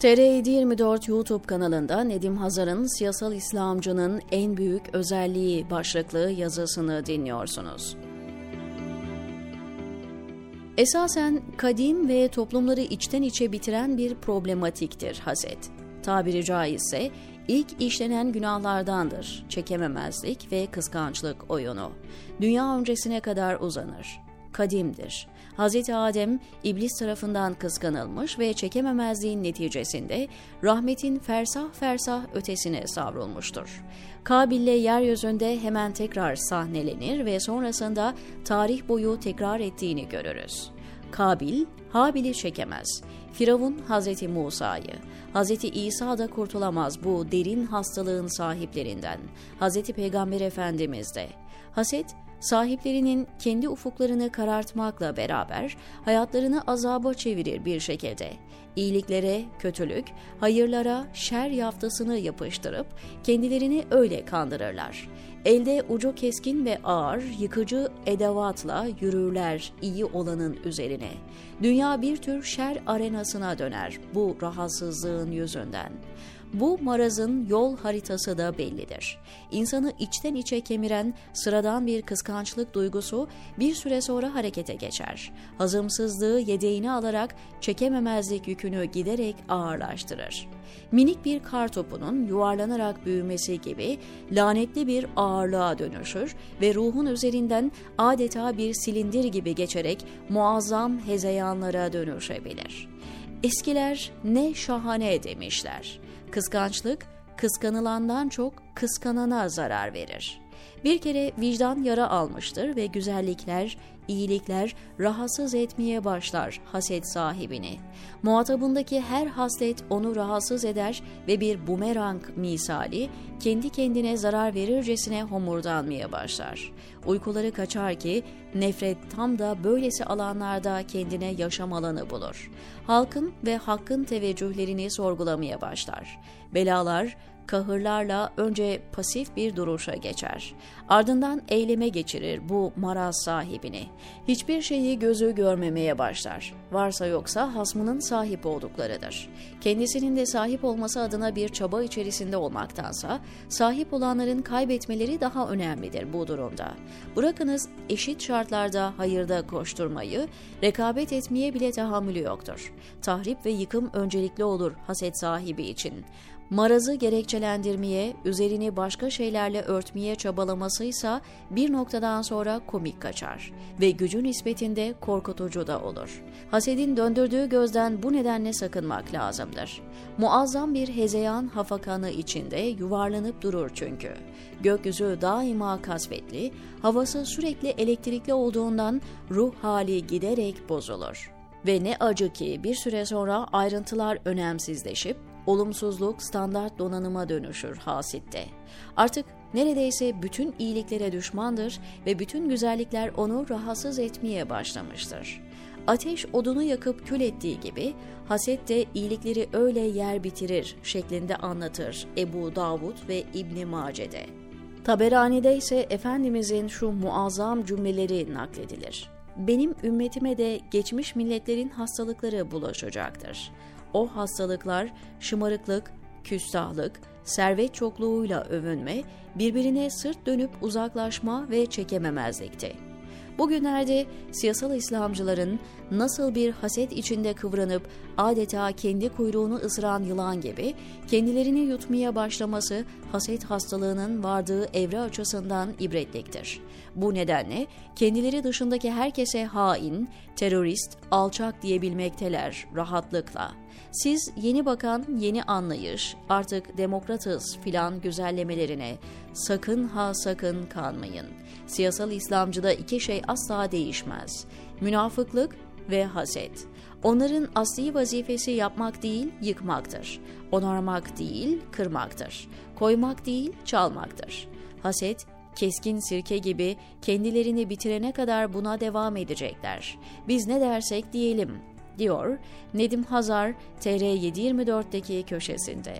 TR724 YouTube kanalında Nedim Hazar'ın Siyasal İslamcının en büyük özelliği başlıklı yazısını dinliyorsunuz. Esasen kadim ve toplumları içten içe bitiren bir problematiktir haset. Tabiri caizse ilk işlenen günahlardandır çekememezlik ve kıskançlık oyunu. Dünya öncesine kadar uzanır kadimdir. Hz. Adem iblis tarafından kıskanılmış ve çekememezliğin neticesinde rahmetin fersah fersah ötesine savrulmuştur. Kabil'le yeryüzünde hemen tekrar sahnelenir ve sonrasında tarih boyu tekrar ettiğini görürüz. Kabil, Habil'i çekemez. Firavun Hazreti Musa'yı, Hazreti İsa da kurtulamaz bu derin hastalığın sahiplerinden. Hazreti Peygamber Efendimiz de. Haset, sahiplerinin kendi ufuklarını karartmakla beraber hayatlarını azaba çevirir bir şekilde. İyiliklere kötülük, hayırlara şer yaftasını yapıştırıp kendilerini öyle kandırırlar. Elde ucu keskin ve ağır, yıkıcı edevatla yürürler iyi olanın üzerine. Dünya bir tür şer arenasına döner bu rahatsızlığın yüzünden. Bu marazın yol haritası da bellidir. İnsanı içten içe kemiren sıradan bir kıskançlık duygusu bir süre sonra harekete geçer. Hazımsızlığı yedeğini alarak çekememezlik yükünü giderek ağırlaştırır. Minik bir kar topunun yuvarlanarak büyümesi gibi lanetli bir ağırlığa dönüşür ve ruhun üzerinden adeta bir silindir gibi geçerek muazzam hezeyanlara dönüşebilir. Eskiler ne şahane demişler. Kıskançlık, kıskanılandan çok kıskanana zarar verir. Bir kere vicdan yara almıştır ve güzellikler, iyilikler rahatsız etmeye başlar haset sahibini. Muhatabındaki her haslet onu rahatsız eder ve bir bumerang misali kendi kendine zarar verircesine homurdanmaya başlar. Uykuları kaçar ki nefret tam da böylesi alanlarda kendine yaşam alanı bulur. Halkın ve hakkın teveccühlerini sorgulamaya başlar. Belalar, kahırlarla önce pasif bir duruşa geçer. Ardından eyleme geçirir bu maraz sahibini. Hiçbir şeyi gözü görmemeye başlar. Varsa yoksa hasmının sahip olduklarıdır. Kendisinin de sahip olması adına bir çaba içerisinde olmaktansa sahip olanların kaybetmeleri daha önemlidir bu durumda. Bırakınız eşit şartlarda hayırda koşturmayı, rekabet etmeye bile tahammülü yoktur. Tahrip ve yıkım öncelikli olur haset sahibi için marazı gerekçelendirmeye, üzerini başka şeylerle örtmeye çabalamasıysa bir noktadan sonra komik kaçar ve gücü nispetinde korkutucu da olur. Hasedin döndürdüğü gözden bu nedenle sakınmak lazımdır. Muazzam bir hezeyan hafakanı içinde yuvarlanıp durur çünkü. Gökyüzü daima kasvetli, havası sürekli elektrikli olduğundan ruh hali giderek bozulur. Ve ne acı ki bir süre sonra ayrıntılar önemsizleşip olumsuzluk standart donanıma dönüşür hasitte. Artık neredeyse bütün iyiliklere düşmandır ve bütün güzellikler onu rahatsız etmeye başlamıştır. Ateş odunu yakıp kül ettiği gibi haset de iyilikleri öyle yer bitirir şeklinde anlatır Ebu Davud ve İbni Mace'de. Taberani'de ise Efendimizin şu muazzam cümleleri nakledilir. Benim ümmetime de geçmiş milletlerin hastalıkları bulaşacaktır. O hastalıklar şımarıklık, küstahlık, servet çokluğuyla övünme, birbirine sırt dönüp uzaklaşma ve çekememezlikti. Bugünlerde siyasal İslamcıların nasıl bir haset içinde kıvranıp adeta kendi kuyruğunu ısıran yılan gibi kendilerini yutmaya başlaması haset hastalığının vardığı evre açısından ibretliktir. Bu nedenle kendileri dışındaki herkese hain, terörist, alçak diyebilmekteler rahatlıkla. Siz yeni bakan yeni anlayış, artık demokratız filan güzellemelerine sakın ha sakın kanmayın. Siyasal İslamcıda iki şey asla değişmez. Münafıklık ve haset. Onların asli vazifesi yapmak değil, yıkmaktır. Onarmak değil, kırmaktır. Koymak değil, çalmaktır. Haset, keskin sirke gibi kendilerini bitirene kadar buna devam edecekler. Biz ne dersek diyelim, diyor Nedim Hazar TR724'deki köşesinde.